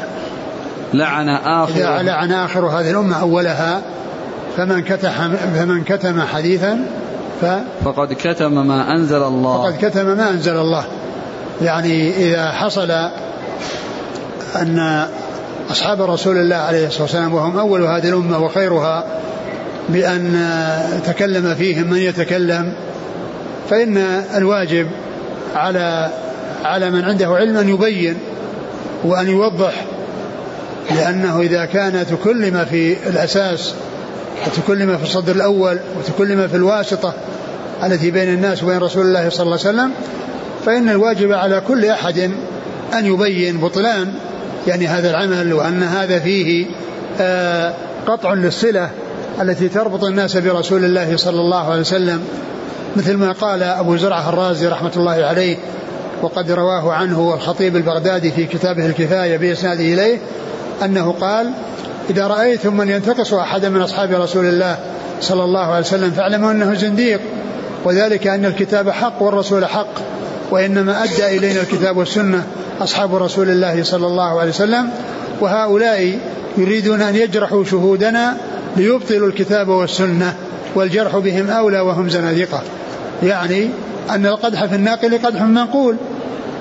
لعن آخر إذا لعن آخر هذه الأمة أولها فمن كتم فمن كتم حديثا ف فقد كتم ما أنزل الله. فقد كتم ما أنزل الله. يعني إذا حصل أن أصحاب رسول الله عليه الصلاة والسلام وهم أول هذه الأمة وخيرها بأن تكلم فيهم من يتكلم فإن الواجب على على من عنده علم أن يبين وأن يوضح لأنه إذا كان تكلم في الأساس وتكلم في الصدر الأول وتكلم في الواسطة التي بين الناس وبين رسول الله صلى الله عليه وسلم فإن الواجب على كل أحد أن يبين بطلان يعني هذا العمل وأن هذا فيه آه، قطع للصلة التي تربط الناس برسول الله صلى الله عليه وسلم. مثل ما قال أبو زرعة الرازي رحمة الله عليه وقد رواه عنه الخطيب البغدادي في كتابه الكفاية بإسناده إليه أنه قال إذا رأيتم من ينتقص أحدا من أصحاب رسول الله صلى الله عليه وسلم فاعلموا أنه زنديق وذلك أن الكتاب حق والرسول حق وإنما أدى إلينا الكتاب والسنة أصحاب رسول الله صلى الله عليه وسلم وهؤلاء يريدون أن يجرحوا شهودنا ليبطلوا الكتاب والسنة والجرح بهم أولى وهم زنادقة. يعني أن القدح في الناقل قدح منقول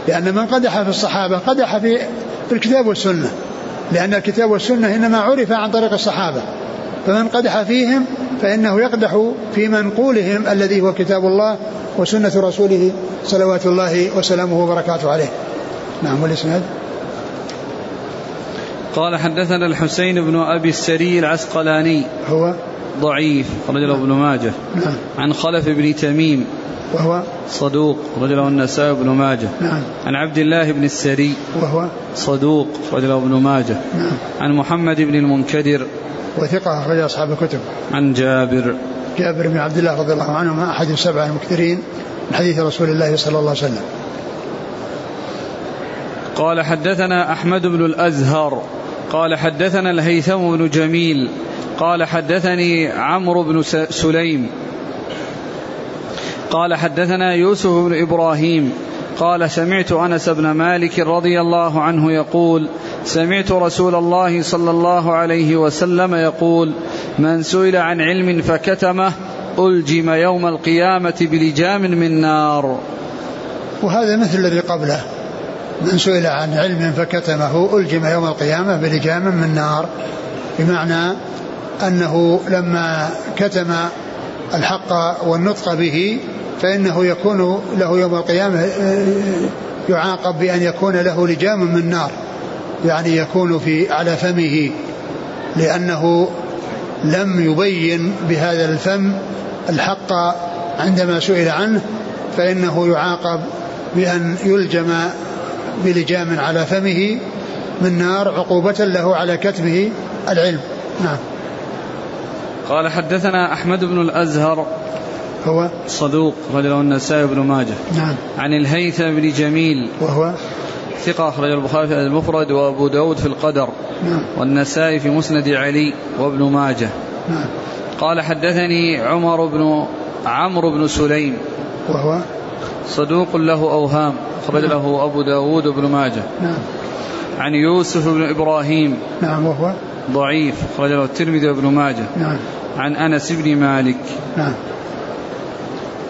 لأن من قدح في الصحابة قدح في الكتاب والسنة لأن الكتاب والسنة إنما عرف عن طريق الصحابة. فمن قدح فيهم فإنه يقدح في منقولهم الذي هو كتاب الله وسنة رسوله صلوات الله وسلامه وبركاته عليه. نعم والإسناد؟ قال حدثنا الحسين بن أبي السري العسقلاني. هو؟ ضعيف رجل ابن ماجه. نعم. عن خلف بن تميم. وهو؟ صدوق رجله النسائي بن ماجه. نعم. عن عبد الله بن السري. وهو؟ صدوق رجله ابن ماجه. نعم. عن محمد بن المنكدر. وثقة أخرج أصحاب الكتب. عن جابر. جابر بن عبد الله رضي الله عنهما أحد السبعة المكثرين من حديث رسول الله صلى الله عليه وسلم. قال حدثنا أحمد بن الأزهر قال حدثنا الهيثم بن جميل قال حدثني عمرو بن سليم. قال حدثنا يوسف بن إبراهيم قال سمعت أنس بن مالك رضي الله عنه يقول سمعت رسول الله صلى الله عليه وسلم يقول من سئل عن علم فكتمه ألجم يوم القيامة بلجام من نار. وهذا مثل الذي قبله. من سئل عن علم فكتمه ألجم يوم القيامة بلجام من نار. بمعنى أنه لما كتم الحق والنطق به فإنه يكون له يوم القيامة يعاقب بأن يكون له لجام من نار. يعني يكون في على فمه لأنه لم يبين بهذا الفم الحق عندما سئل عنه فإنه يعاقب بأن يلجم بلجام على فمه من نار عقوبة له على كتمه العلم. نعم. قال حدثنا أحمد بن الأزهر هو؟ صدوق رجله النسائي بن ماجه. نعم. عن الهيثم بن جميل. وهو؟ ثقة أخرج البخاري في المفرد وأبو داود في القدر. نعم. والنسائي في مسند علي وابن ماجه. نعم. قال حدثني عمر بن عمرو بن سليم. وهو؟ صدوق له أوهام أخرج له أبو داود وابن ماجه. نعم. عن يوسف بن إبراهيم. نعم وهو؟ ضعيف أخرج له الترمذي وابن ماجه. نعم. عن أنس بن مالك. نعم.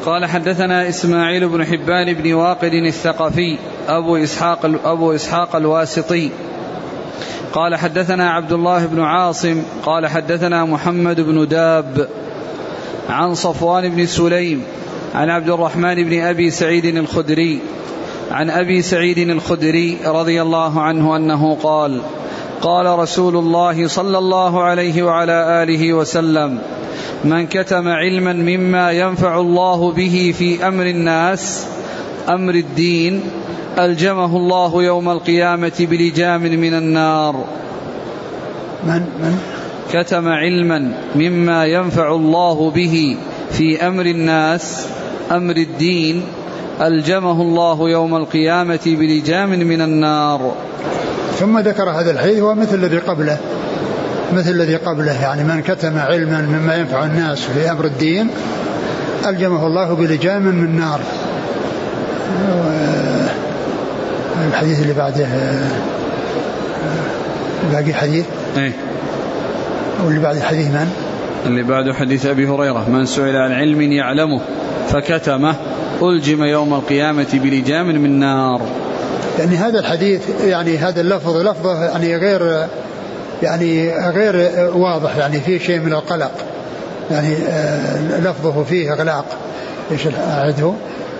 قال حدثنا إسماعيل بن حبان بن واقد الثقفي أبو إسحاق, أبو إسحاق الواسطي. قال حدثنا عبد الله بن عاصم. قال حدثنا محمد بن داب. عن صفوان بن سليم. عن عبد الرحمن بن أبي سعيد الخدري عن أبي سعيد الخدري رضي الله عنه أنه قال قال رسول الله صلى الله عليه وعلى آله وسلم من كتم علما مما ينفع الله به في أمر الناس أمر الدين ألجمه الله يوم القيامة بلجام من النار. من؟ من؟ كتم علما مما ينفع الله به في أمر الناس أمر الدين ألجمه الله يوم القيامة بلجام من النار. ثم ذكر هذا الحديث هو مثل الذي قبله مثل الذي قبله يعني من كتم علما مما ينفع الناس في أمر الدين ألجمه الله بلجام من نار. الحديث اللي بعده باقي حديث؟ إيه. واللي بعد الحديث من؟ اللي بعده حديث أبي هريرة من سئل عن علم يعلمه. فكتمه ألجم يوم القيامة بلجام من نار. يعني هذا الحديث يعني هذا اللفظ لفظة يعني غير يعني غير واضح يعني فيه شيء من القلق. يعني آه، لفظه فيه إغلاق. إيش أعده.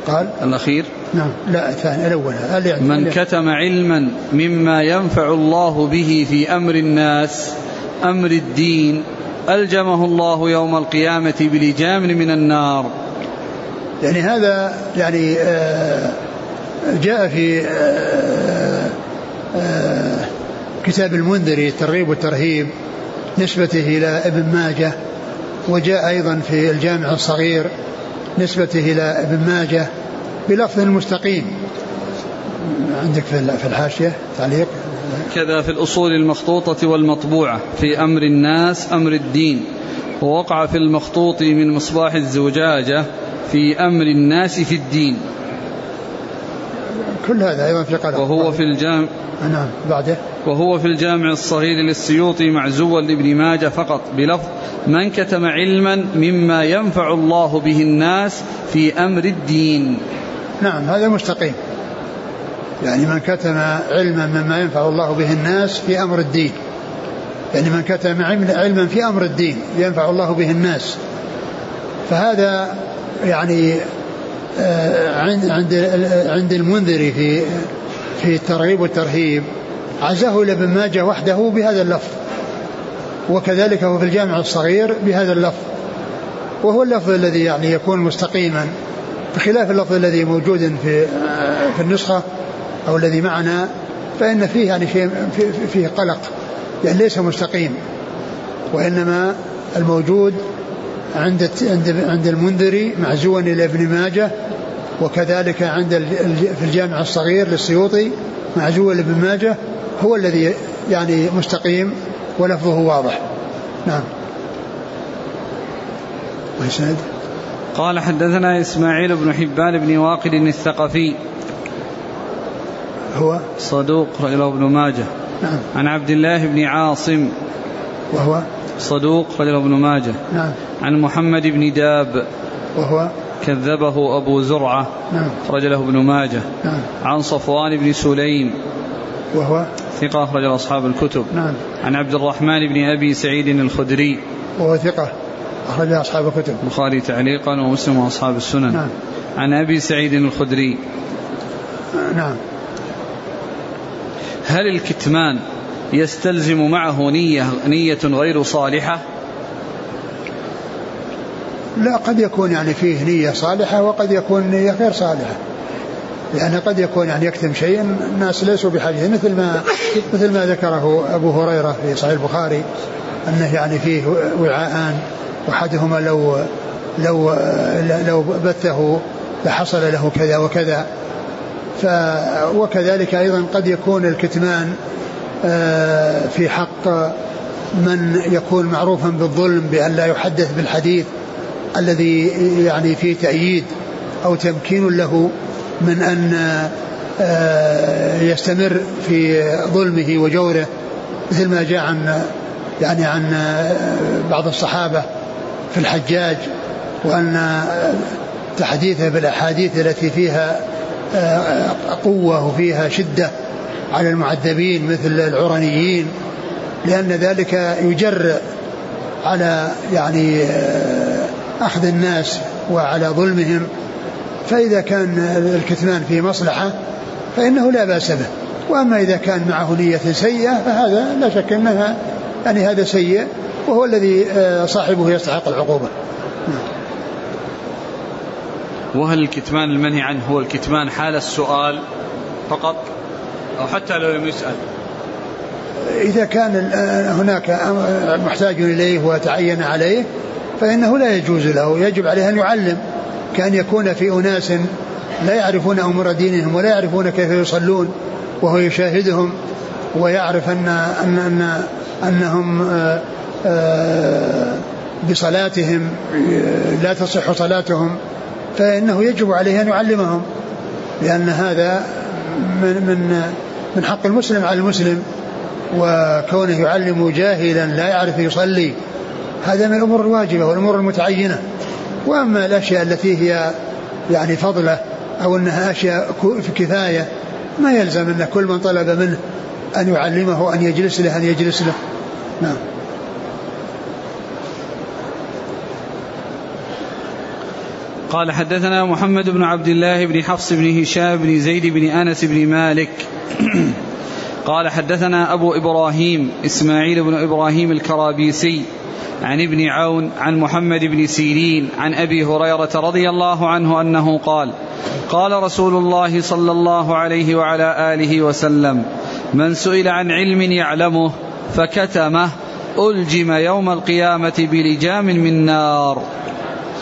قال؟ الأخير. نعم. لا الثاني الأول. من كتم علما مما ينفع الله به في أمر الناس أمر الدين ألجمه الله يوم القيامة بلجام من النار. يعني هذا يعني آه، جاء في آه، آه، كتاب المنذري الترغيب والترهيب نسبته إلى ابن ماجه وجاء أيضا في الجامع الصغير نسبته إلى ابن ماجه بلفظ مستقيم. عندك في الحاشية تعليق؟ كذا في الأصول المخطوطة والمطبوعة في أمر الناس أمر الدين ووقع في المخطوط من مصباح الزجاجة في أمر الناس في الدين. كل هذا أيضا في قلم. وهو في الجامع نعم بعده. وهو في الجامع الصغير للسيوطي معزوا لابن ماجه فقط بلفظ من كتم علما مما ينفع الله به الناس في أمر الدين. نعم هذا مستقيم. يعني من كتم علما مما ينفع الله به الناس في أمر الدين. يعني من كتم علما في أمر الدين ينفع الله به الناس. فهذا يعني آه، عند عند المنذري في في الترغيب والترهيب. عزاه لابن ماجه وحده بهذا اللفظ. وكذلك هو في الجامع الصغير بهذا اللفظ. وهو اللفظ الذي يعني يكون مستقيما. بخلاف اللفظ الذي موجود في آه، في النسخة أو الذي معنا فإن فيه يعني شيء فيه قلق. يعني ليس مستقيم. وإنما الموجود عند عند عند المنذري معزوا إلى ابن ماجه وكذلك عند في الجامع الصغير للسيوطي معزوا لابن ماجه هو الذي يعني مستقيم ولفظه واضح. نعم. ويسند قال حدثنا إسماعيل بن حبان بن واقد الثقفي. هو؟ صدوق رجله ابن ماجه. نعم. عن عبد الله بن عاصم. وهو؟ صدوق رجله ابن ماجه. نعم. عن محمد بن داب. وهو؟ كذبه أبو زرعة. نعم. رجله ابن ماجه. نعم. عن صفوان بن سليم. وهو؟ ثقة أخرج أصحاب الكتب. نعم. عن عبد الرحمن بن أبي سعيد الخدري. وهو ثقة أخرج أصحاب الكتب. البخاري تعليقا ومسلم وأصحاب السنن. نعم. عن أبي سعيد الخدري. نعم. هل الكتمان يستلزم معه نية نية غير صالحة؟ لا قد يكون يعني فيه نية صالحة وقد يكون نية غير صالحة. لأن قد يكون يعني يكتم شيء الناس ليسوا بحاجة. مثل ما مثل ما ذكره أبو هريرة في صحيح البخاري أنه يعني فيه وعاءان وأحدهما لو لو لو بثه لحصل له كذا وكذا. ف وكذلك أيضا قد يكون الكتمان في حق من يكون معروفا بالظلم بأن لا يحدث بالحديث الذي يعني فيه تأييد أو تمكين له من أن آه، يستمر في ظلمه وجوره مثل ما جاء عن يعني عن آه، بعض الصحابة في الحجاج وأن تحديثه بالأحاديث التي فيها قوة وفيها شدة. على المعذبين مثل العرنيين لأن ذلك يجر على يعني آه، أخذ الناس وعلى ظلمهم. فإذا كان الكتمان في مصلحة فإنه لا بأس به. وأما إذا كان معه نية سيئة فهذا لا شك أنها يعني هذا سيء وهو الذي آه، صاحبه يستحق العقوبة. وهل الكتمان المنهي عنه هو الكتمان حال السؤال فقط؟ أو حتى لو لم يسأل. إذا كان هناك محتاج إليه وتعين عليه فإنه لا يجوز له. يجب عليه أن يعلم كأن يكون في أناس لا يعرفون أمور دينهم ولا يعرفون كيف يصلون وهو يشاهدهم ويعرف أن أن أن أنهم آآ آآ بصلاتهم لا تصح صلاتهم فإنه يجب عليه أن يعلمهم لأن هذا من من من حق المسلم على المسلم وكونه يعلم جاهلا لا يعرف يصلي. هذا من الأمور الواجبة والأمور المتعينة. وأما الأشياء التي هي يعني فضلة أو أنها أشياء في كفاية ما يلزم أن كل من طلب منه أن يعلمه أن يجلس له أن يجلس له. نعم. قال حدثنا محمد بن عبد الله بن حفص بن هشام بن زيد بن أنس بن مالك. قال حدثنا أبو إبراهيم إسماعيل بن إبراهيم الكرابيسي عن ابن عون عن محمد بن سيرين عن أبي هريرة رضي الله عنه أنه قال قال رسول الله صلى الله عليه وعلى آله وسلم من سئل عن علم يعلمه فكتمه ألجم يوم القيامة بلجام من نار.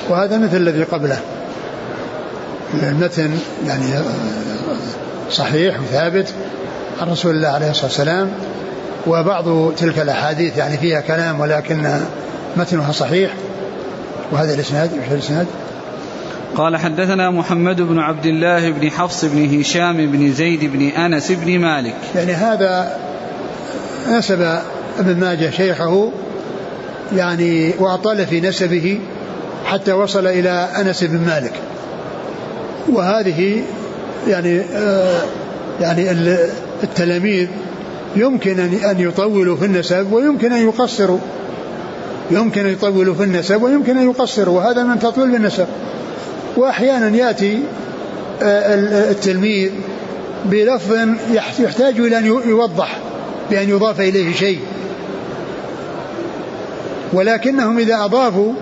وهذا مثل الذي قبله المتن يعني صحيح وثابت عن رسول الله عليه الصلاة والسلام وبعض تلك الأحاديث يعني فيها كلام ولكن متنها صحيح وهذا الإسناد إيش الإسناد؟ قال حدثنا محمد بن عبد الله بن حفص بن هشام بن زيد بن أنس بن مالك يعني هذا نسب ابن ماجه شيخه يعني وأطال في نسبه حتى وصل إلى أنس بن مالك. وهذه يعني آه يعني التلاميذ يمكن أن يطولوا في النسب ويمكن أن يقصروا. يمكن أن يطولوا في النسب ويمكن أن يقصروا وهذا من تطويل بالنسب وأحيانا يأتي آه التلميذ بلفظ يحتاج إلى أن يوضح بأن يضاف إليه شيء. ولكنهم إذا أضافوا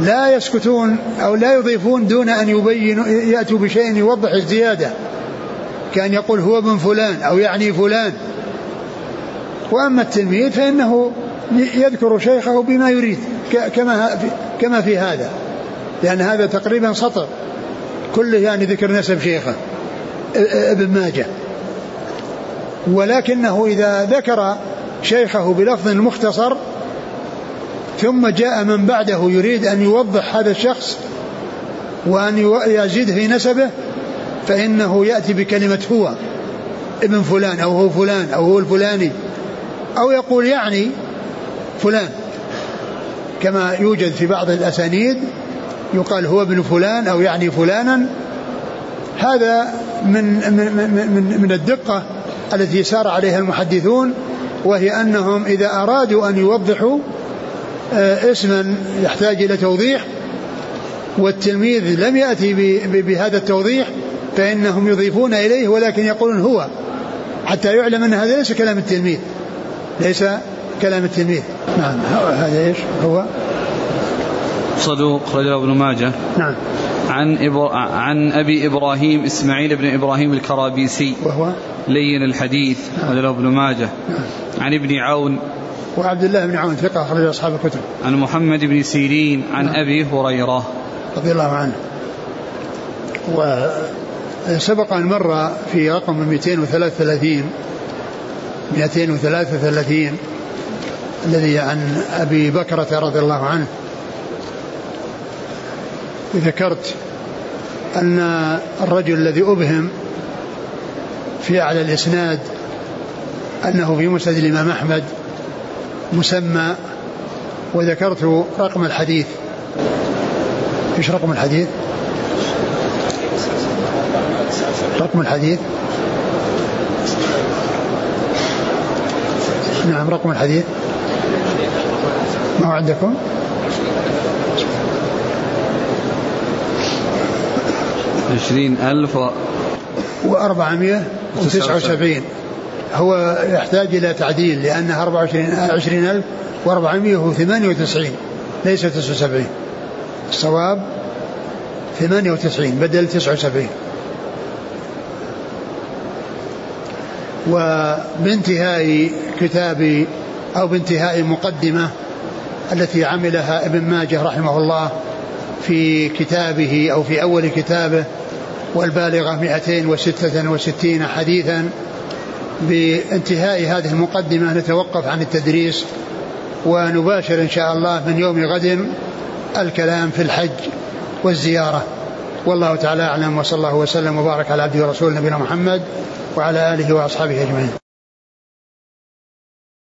لا يسكتون أو لا يضيفون دون أن يبينوا يأتوا بشيء يوضح الزيادة. كأن يقول هو ابن فلان أو يعني فلان. وأما التلميذ فإنه يذكر شيخه بما يريد كما كما في هذا. لأن هذا تقريبا سطر. كله يعني ذكر نسب شيخه ابن ماجه. ولكنه إذا ذكر شيخه بلفظ مختصر ثم جاء من بعده يريد أن يوضح هذا الشخص وأن يزيد في نسبه فإنه يأتي بكلمة هو ابن فلان أو هو فلان أو هو الفلاني أو يقول يعني فلان. كما يوجد في بعض الأسانيد يقال هو ابن فلان أو يعني فلانا. هذا من من من من الدقة التي سار عليها المحدثون وهي أنهم إذا أرادوا أن يوضحوا اسما يحتاج إلى توضيح والتلميذ لم يأتي بهذا التوضيح فإنهم يضيفون إليه ولكن يقولون هو حتى يعلم أن هذا ليس كلام التلميذ ليس كلام التلميذ. نعم هذا إيش؟ هو؟ صدوق رجل ابن ماجه. نعم. عن إبر... عن أبي إبراهيم إسماعيل بن إبراهيم الكرابيسي. وهو؟ لين الحديث نعم. رجل ابن ماجه. نعم. عن ابن عون وعبد الله بن عون ثقة أخرج أصحاب الكتب. عن محمد بن سيرين عن نعم. أبي هريرة رضي الله عنه. وسبق أن مر في رقم 233 233 الذي عن أبي بكرة رضي الله عنه ذكرت أن الرجل الذي أبهم في أعلى الإسناد أنه في مسند الإمام أحمد مسمى وذكرت رقم الحديث. إيش رقم الحديث؟ رقم الحديث. نعم رقم الحديث. ما هو عندكم؟ عشرين ألف وأربعمائة وتسعة وسبعين. هو يحتاج إلى تعديل لأنها 24 20498 ليس 79 الصواب 98 بدل 79 وبانتهاء كتاب أو بانتهاء مقدمة التي عملها ابن ماجه رحمه الله في كتابه أو في أول كتابه والبالغة 266 حديثا بانتهاء هذه المقدمة نتوقف عن التدريس ونباشر إن شاء الله من يوم غد الكلام في الحج والزيارة. والله تعالى أعلم وصلى الله وسلم وبارك على عبده ورسوله نبينا محمد وعلى آله وأصحابه أجمعين.